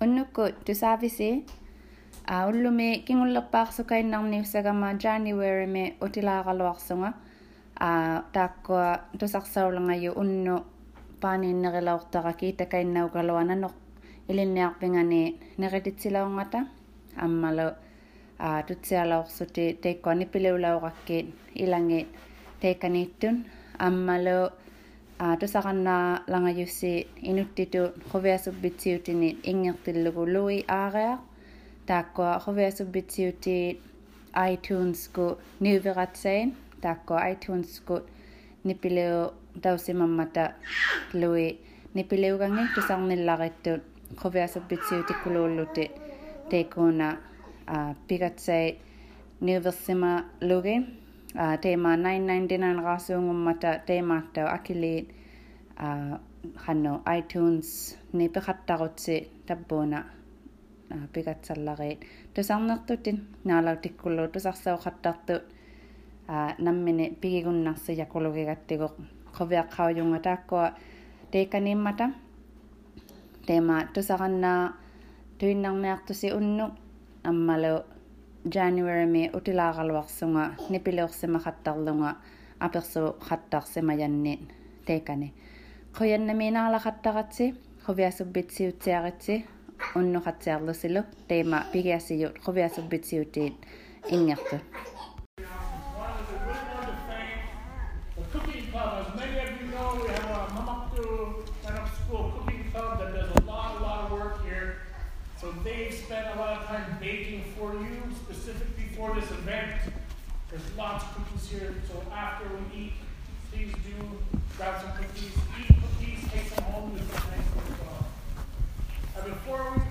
уннукку тусаависи а уллуми кингуллерпаарсукаиннарниуссагама january me утилааралуарсунга а тааккуа тусарсаулангаю унну паанииннерилаортара киитакаиннаугалуананеқ илинниарпингани нерититсилаунгата аммалу а тутсиалаорсути теиккуани пилеулаугаккиит иланги теикканииттун аммалу aatu saqannaa langayussi inuttitut quviasubitsiutinit ingertillugului aareaq taakkua quviasubitsiutit iTunes ku niuveratsain taakkua iTunes ku nipileu tausimammata lui nipileugangi tusarnillaqittut quviasubitsiutikuluullutit teikuuna pigatsai niuversima lugin луги а тема 999 раасуунгуммата темааттау акилиит а ханно iTunes ни пехаттарутси таппуна пигатсаллариит тусарнертутин наалау тиккуллу тусарсаухаттартут а наммини пигигуннарси якулугигаттигоқ қовиаққаажунга тааккуа тееканиммата тема тусараннаа туиннарниартуси унну аммалу January me utila galwaqsunga nipileuqsima qattarlunga aperso qattarseema janne teekane qoyannaminaarlaqattaqatsi quviasubitsiutsiaritsi unnuqatsiarlusilu teema pigiasiyut quviasubitsiutiit e ingertut Baking for you specifically for this event. There's lots of cookies here, so after we eat, please do grab some cookies, eat cookies, take them home with you. And before we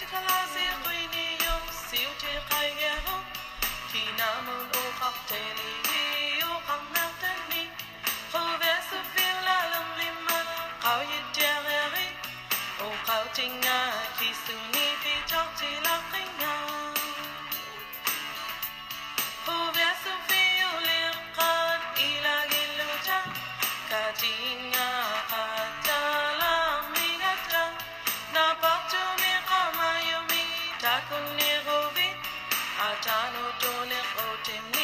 عشت العزيق يوم سيوتي قيهم في نام أوقفتني ne go vi atano to ne go te ne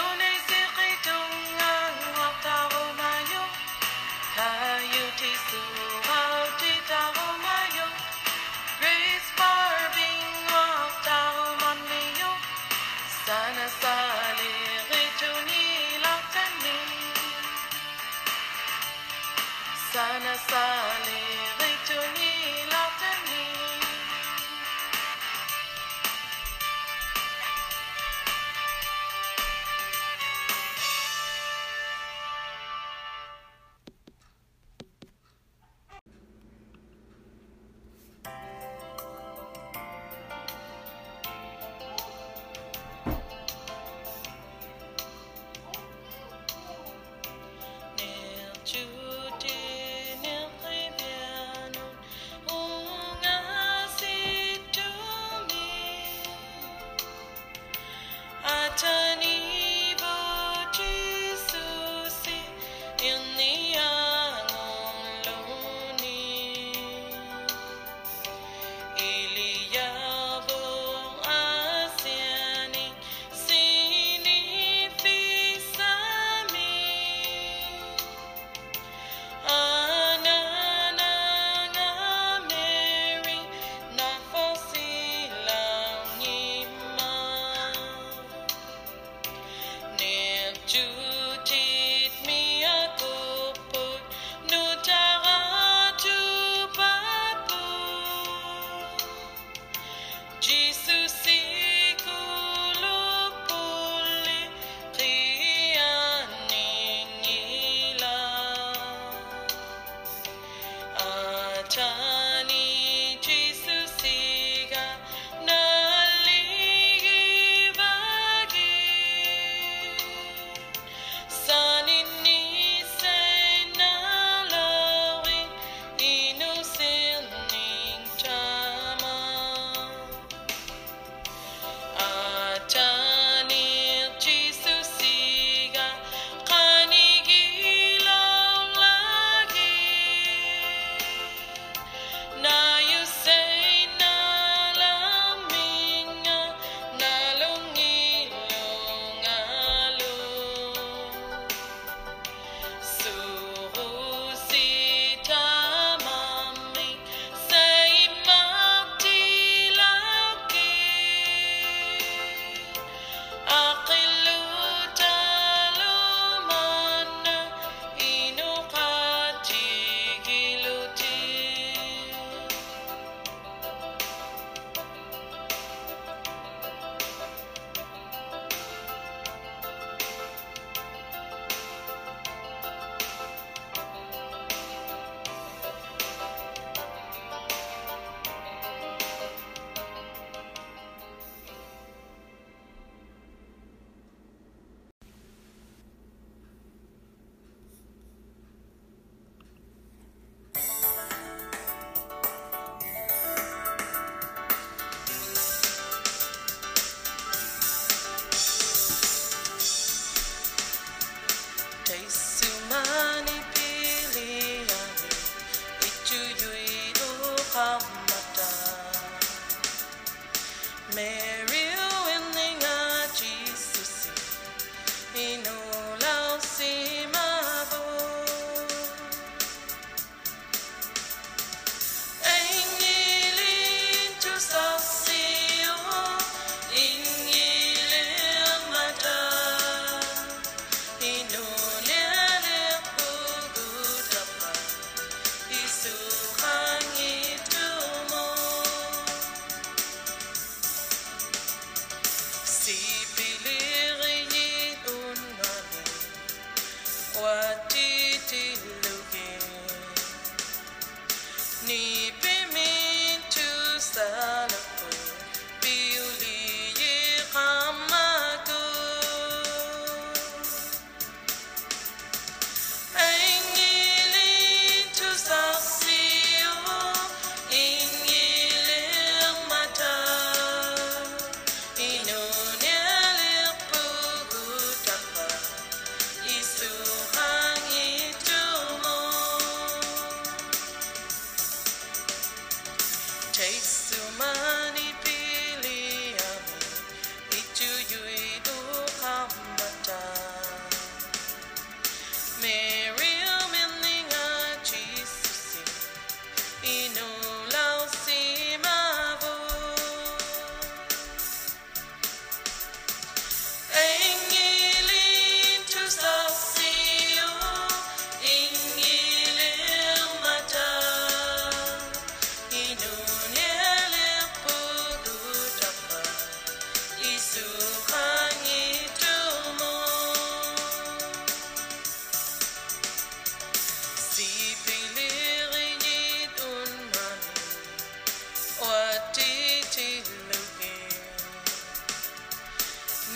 Oh no.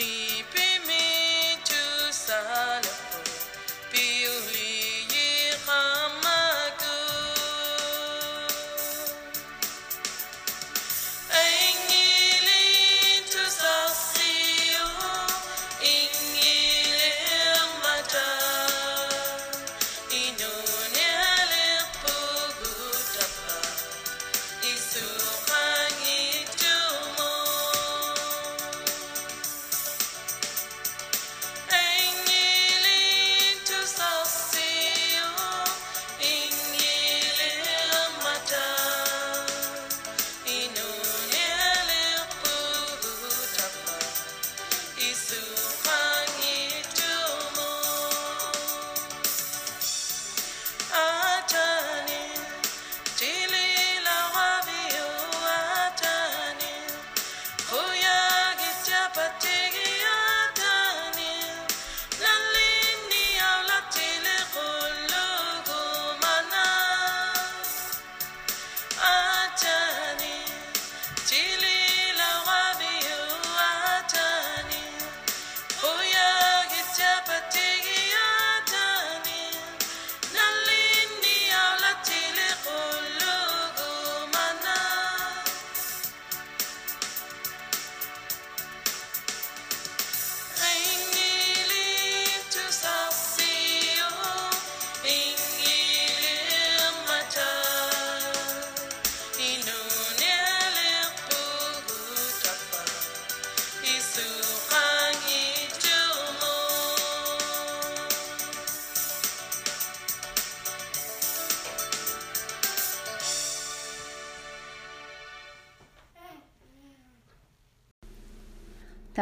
You.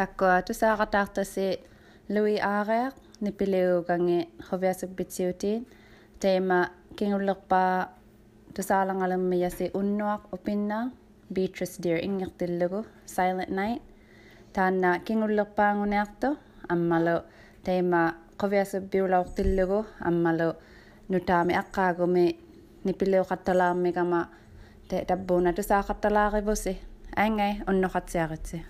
Тааккуа тусаақатаартаси луи аареақ нипилиуганги ховиасуппитсиутиин тейма кингуллерпаа тусаалангалермияси уннуақ упиннаа Beatrice Deer ингертиллугу Silent Night таанна кингуллерпаангуниарто аммалу тейма qoviasuppiulaortillугу аммалу нутаами аққаагуми нипилиоқатталаармигама та таббуна тусаақатталааривуси аангай унноқатсиаритси